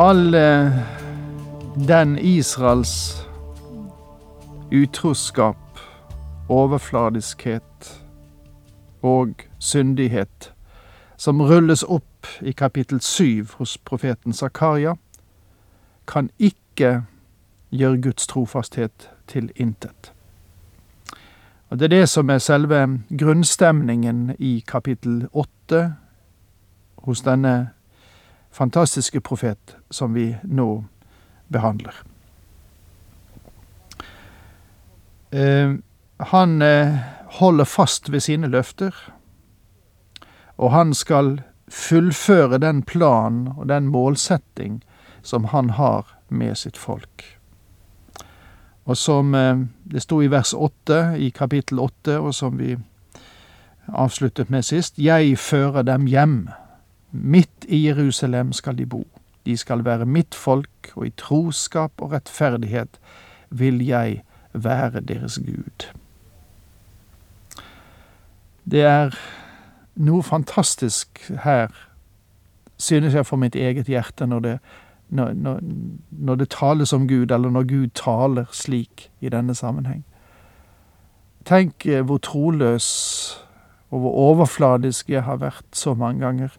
All eh, den Israels utroskap, overfladiskhet og syndighet som rulles opp i kapittel syv hos profeten Zakaria, kan ikke gjøre Guds trofasthet til intet. Og Det er det som er selve grunnstemningen i kapittel åtte hos denne fantastiske profet som vi nå behandler. Eh, han eh, holder fast ved sine løfter, og han skal fullføre den plan og den målsetting som han har med sitt folk. Og som eh, det sto i vers åtte i kapittel åtte, og som vi avsluttet med sist, jeg fører dem hjem. Midt i Jerusalem skal de bo. De skal være mitt folk, og i troskap og rettferdighet vil jeg være deres Gud. Det er noe fantastisk her, synes jeg for mitt eget hjerte, når det, når, når, når det tales om Gud, eller når Gud taler slik i denne sammenheng. Tenk eh, hvor troløs og hvor overfladisk jeg har vært så mange ganger,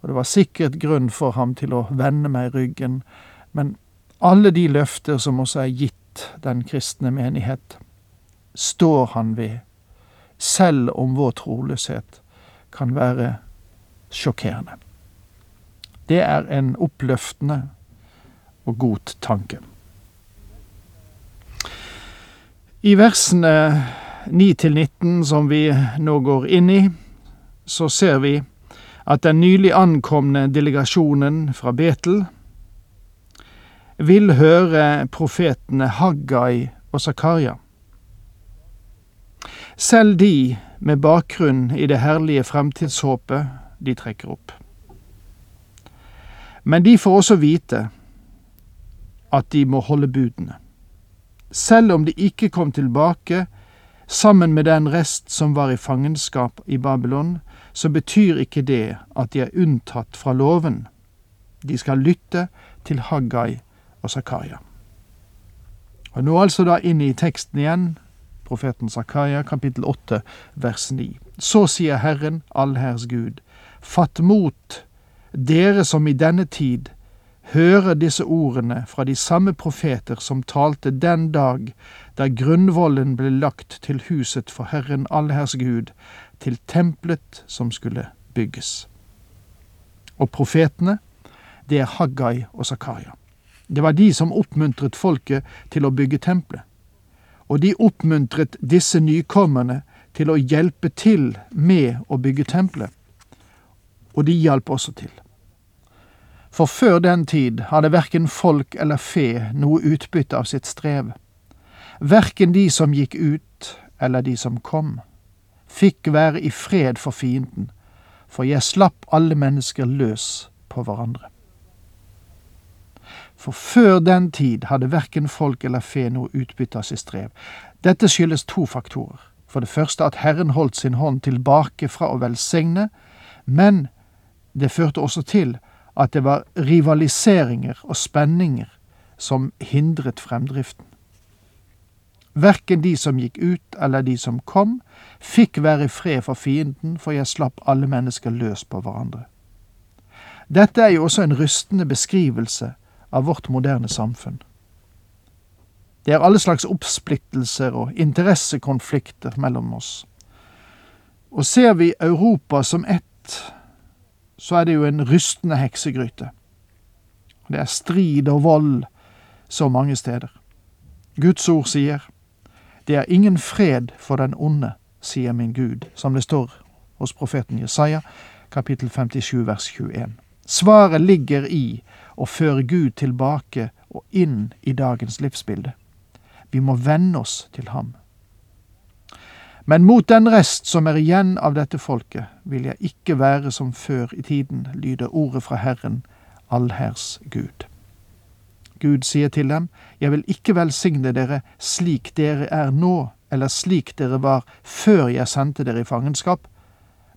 og det var sikkert grunn for ham til å vende meg ryggen, men alle de løfter som også er gitt den kristne menighet, står han ved, selv om vår troløshet kan være sjokkerende. Det er en oppløftende og god tanke. I versene 9 19 som vi nå går inn i, så ser vi at den nylig ankomne delegasjonen fra Betel vil høre profetene Haggai og Zakaria. Selv de med bakgrunn i det herlige fremtidshåpet de trekker opp. Men de får også vite at de må holde budene. Selv om de ikke kom tilbake sammen med den rest som var i fangenskap i Babylon, så betyr ikke det at de er unntatt fra loven. De skal lytte til Haggai og Zakaria. Og nå altså da inn i teksten igjen, profeten Zakaria, kapittel 8, vers 9. Så sier Herren, allherrs Gud, fatt mot, dere som i denne tid hører disse ordene fra de samme profeter som talte den dag da grunnvollen ble lagt til huset for Herren allherrs Gud, til tempelet som skulle bygges. Og profetene, det er Haggai og Zakaria. Det var de som oppmuntret folket til å bygge tempelet. Og de oppmuntret disse nykommerne til å hjelpe til med å bygge tempelet. Og de hjalp også til. For før den tid hadde verken folk eller fe noe utbytte av sitt strev. Verken de som gikk ut eller de som kom, fikk være i fred for fienden, for jeg slapp alle mennesker løs på hverandre. For før den tid hadde verken folk eller fe noe utbytte av sitt strev. Dette skyldes to faktorer. For det første at Herren holdt sin hånd tilbake fra å velsigne, men det førte også til at det var rivaliseringer og spenninger som hindret fremdriften. Verken de som gikk ut eller de som kom, fikk være i fred for fienden, for jeg slapp alle mennesker løs på hverandre. Dette er jo også en rystende beskrivelse av vårt moderne samfunn. Det er alle slags oppsplittelser og interessekonflikter mellom oss. Og ser vi Europa som ett, så er det jo en rystende heksegryte. Det er strid og vold så mange steder. Guds ord sier, det er ingen fred for den onde, sier min Gud, som det står hos profeten Jesaja, kapittel 57 vers 21. Svaret ligger i å føre Gud tilbake og inn i dagens livsbilde. Vi må venne oss til ham. Men mot den rest som er igjen av dette folket, vil jeg ikke være som før i tiden, lyder ordet fra Herren, allhærs Gud. Gud sier til dem, jeg vil ikke velsigne dere slik dere er nå, eller slik dere var før jeg sendte dere i fangenskap,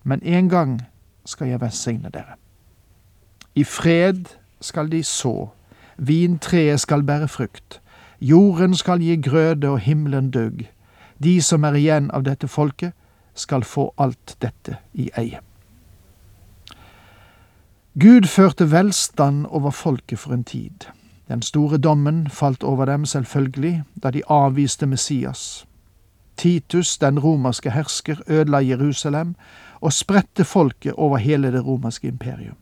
men en gang skal jeg velsigne dere. I fred skal de så, vintreet skal bære frukt, jorden skal gi grøde og himmelen dugg. De som er igjen av dette folket, skal få alt dette i eie. Gud førte velstand over folket for en tid. Den store dommen falt over dem selvfølgelig da de avviste Messias. Titus, den romerske hersker, ødela Jerusalem og spredte folket over hele det romerske imperium.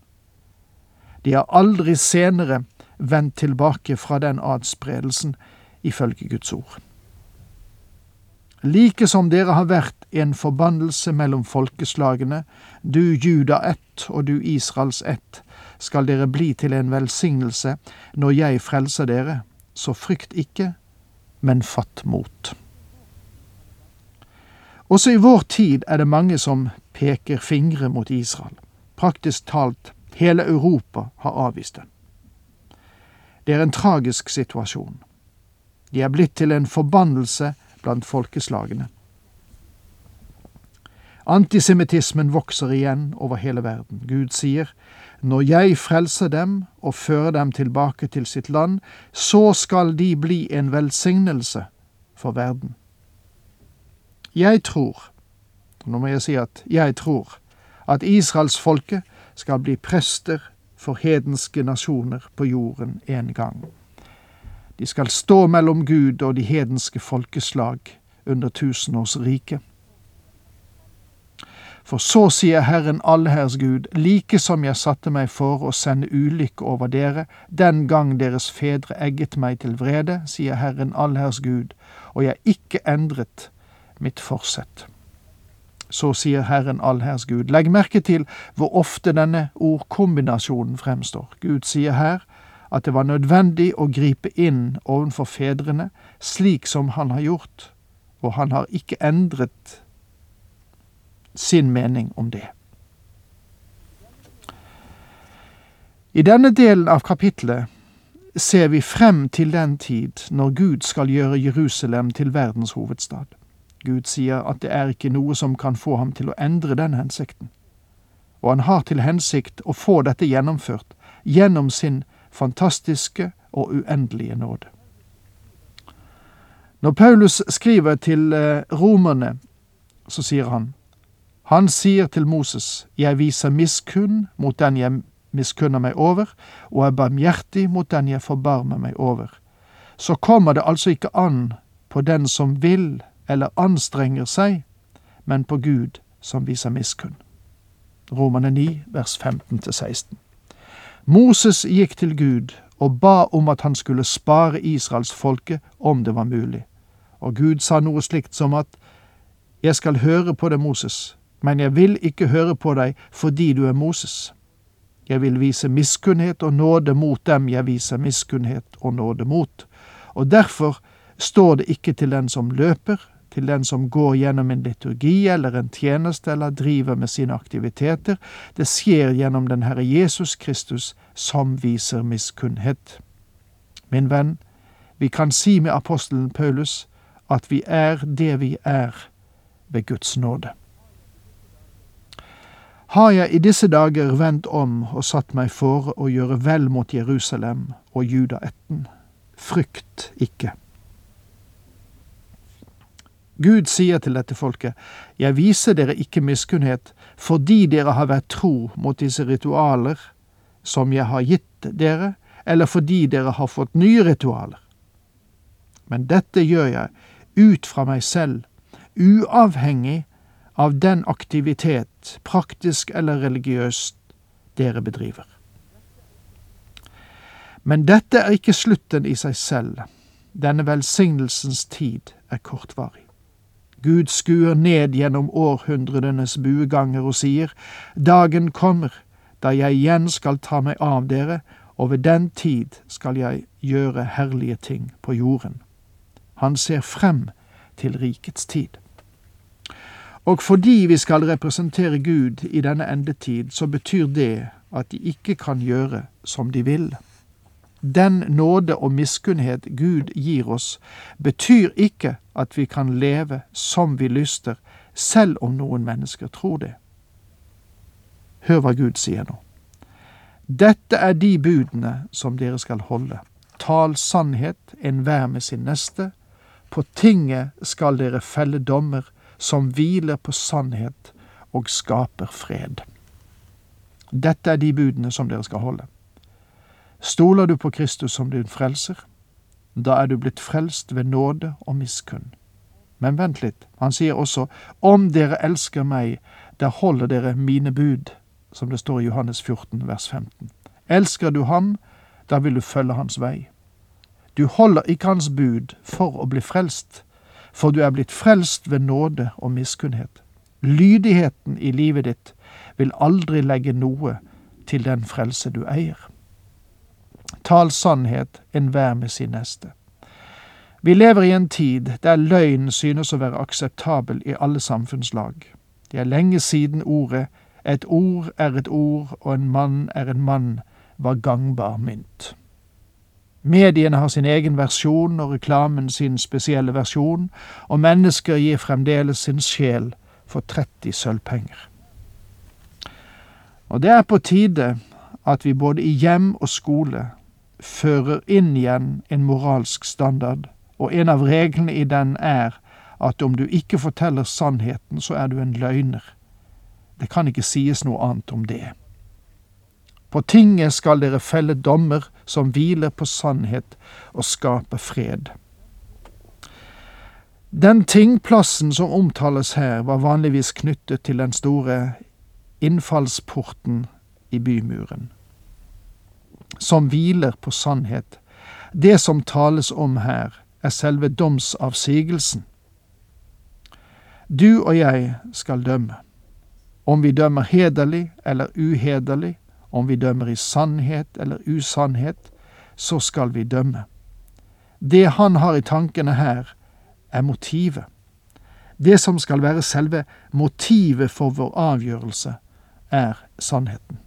De har aldri senere vendt tilbake fra den adspredelsen, ifølge Guds ord. Like som dere har vært en forbannelse mellom folkeslagene, du Juda ett og du Israels ett, skal dere bli til en velsignelse når jeg frelser dere, så frykt ikke, men fatt mot. Også i vår tid er det mange som peker fingre mot Israel. Praktisk talt hele Europa har avvist den. Det er en tragisk situasjon. De er blitt til en forbannelse blant folkeslagene. Antisemittismen vokser igjen over hele verden. Gud sier, Når jeg frelser dem og fører dem tilbake til sitt land, så skal de bli en velsignelse for verden. Jeg tror, nå må jeg si at jeg tror, at israelsfolket skal bli prester for hedenske nasjoner på jorden en gang. De skal stå mellom Gud og de hedenske folkeslag under tusenårsriket. For så sier Herren allherrs Gud, like som jeg satte meg for å sende ulykke over dere, den gang deres fedre egget meg til vrede, sier Herren allherrs Gud, og jeg ikke endret mitt forsett. Så sier Herren allherrs Gud. Legg merke til hvor ofte denne ordkombinasjonen fremstår. Gud sier her at det var nødvendig å gripe inn overfor fedrene, slik som han har gjort, og han har ikke endret sin mening om det. I denne delen av kapitlet ser vi frem til den tid når Gud skal gjøre Jerusalem til verdens hovedstad. Gud sier at det er ikke noe som kan få ham til å endre den hensikten. Og han har til hensikt å få dette gjennomført gjennom sin fantastiske og uendelige nåde. Når Paulus skriver til eh, romerne, så sier han Han sier til Moses, Jeg viser miskunn mot den jeg miskunner meg over, og er barmhjertig mot den jeg forbarmer meg over. Så kommer det altså ikke an på den som vil eller anstrenger seg, men på Gud som viser miskunn. Romane 9, vers 15-16. Moses gikk til Gud og ba om at han skulle spare israelsfolket om det var mulig. Og Gud sa noe slikt som at Jeg skal høre på det, Moses, men jeg vil ikke høre på deg fordi du er Moses. Jeg vil vise miskunnhet og nåde mot dem jeg viser miskunnhet og nåde mot. Og derfor står det ikke til den som løper, til den som går gjennom en liturgi eller en tjeneste eller driver med sine aktiviteter. Det skjer gjennom den Herre Jesus Kristus, som viser miskunnhet. Min venn, vi kan si med apostelen Paulus at vi er det vi er ved Guds nåde. Har jeg i disse dager vendt om og satt meg for å gjøre vel mot Jerusalem og judaetten, frykt ikke. Gud sier til dette folket, Jeg viser dere ikke miskunnhet fordi dere har vært tro mot disse ritualer som jeg har gitt dere, eller fordi dere har fått nye ritualer. Men dette gjør jeg ut fra meg selv, uavhengig av den aktivitet, praktisk eller religiøst, dere bedriver. Men dette er ikke slutten i seg selv. Denne velsignelsens tid er kortvarig. Gud skuer ned gjennom århundredenes bueganger og sier, Dagen kommer da jeg igjen skal ta meg av dere, og ved den tid skal jeg gjøre herlige ting på jorden. Han ser frem til rikets tid. Og fordi vi skal representere Gud i denne endetid, så betyr det at de ikke kan gjøre som de vil. Den nåde og miskunnhet Gud gir oss, betyr ikke at vi kan leve som vi lyster, selv om noen mennesker tror det. Hør hva Gud sier nå. Dette er de budene som dere skal holde. Tal sannhet, enhver med sin neste. På tinget skal dere felle dommer som hviler på sannhet og skaper fred. Dette er de budene som dere skal holde. Stoler du på Kristus som din frelser, da er du blitt frelst ved nåde og miskunn. Men vent litt, han sier også, om dere elsker meg, da holder dere mine bud, som det står i Johannes 14, vers 15. Elsker du ham, da vil du følge hans vei. Du holder ikke hans bud for å bli frelst, for du er blitt frelst ved nåde og miskunnhet. Lydigheten i livet ditt vil aldri legge noe til den frelse du eier. Tal sannhet enhver med sin neste. Vi lever i en tid der løgn synes å være akseptabel i alle samfunnslag. Det er lenge siden ordet et ord er et ord og en mann er en mann var gangbar mynt. Mediene har sin egen versjon og reklamen sin spesielle versjon, og mennesker gir fremdeles sin sjel for 30 sølvpenger. Og det er på tide at vi både i hjem og skole fører inn igjen en moralsk standard, og en av reglene i den er at om du ikke forteller sannheten, så er du en løgner. Det kan ikke sies noe annet om det. På tinget skal dere felle dommer som hviler på sannhet og skaper fred. Den tingplassen som omtales her, var vanligvis knyttet til den store innfallsporten i bymuren, som hviler på sannhet. Det som tales om her, er selve domsavsigelsen. Du og jeg skal dømme. Om vi dømmer hederlig eller uhederlig, om vi dømmer i sannhet eller usannhet, så skal vi dømme. Det han har i tankene her, er motivet. Det som skal være selve motivet for vår avgjørelse, er sannheten.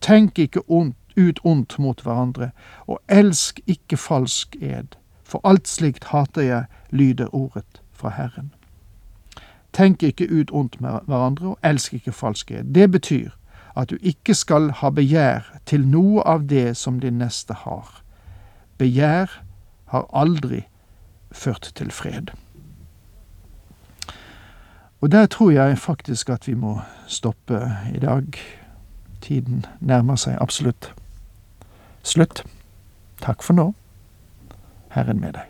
Tenk ikke ut ondt mot hverandre, og elsk ikke falsk ed, for alt slikt hater jeg, lyder ordet fra Herren. Tenk ikke ut ondt med hverandre, og elsk ikke falsk ed. Det betyr at du ikke skal ha begjær til noe av det som din neste har. Begjær har aldri ført til fred. Og der tror jeg faktisk at vi må stoppe i dag. Tiden nærmer seg absolutt slutt. Takk for nå. Herren med deg.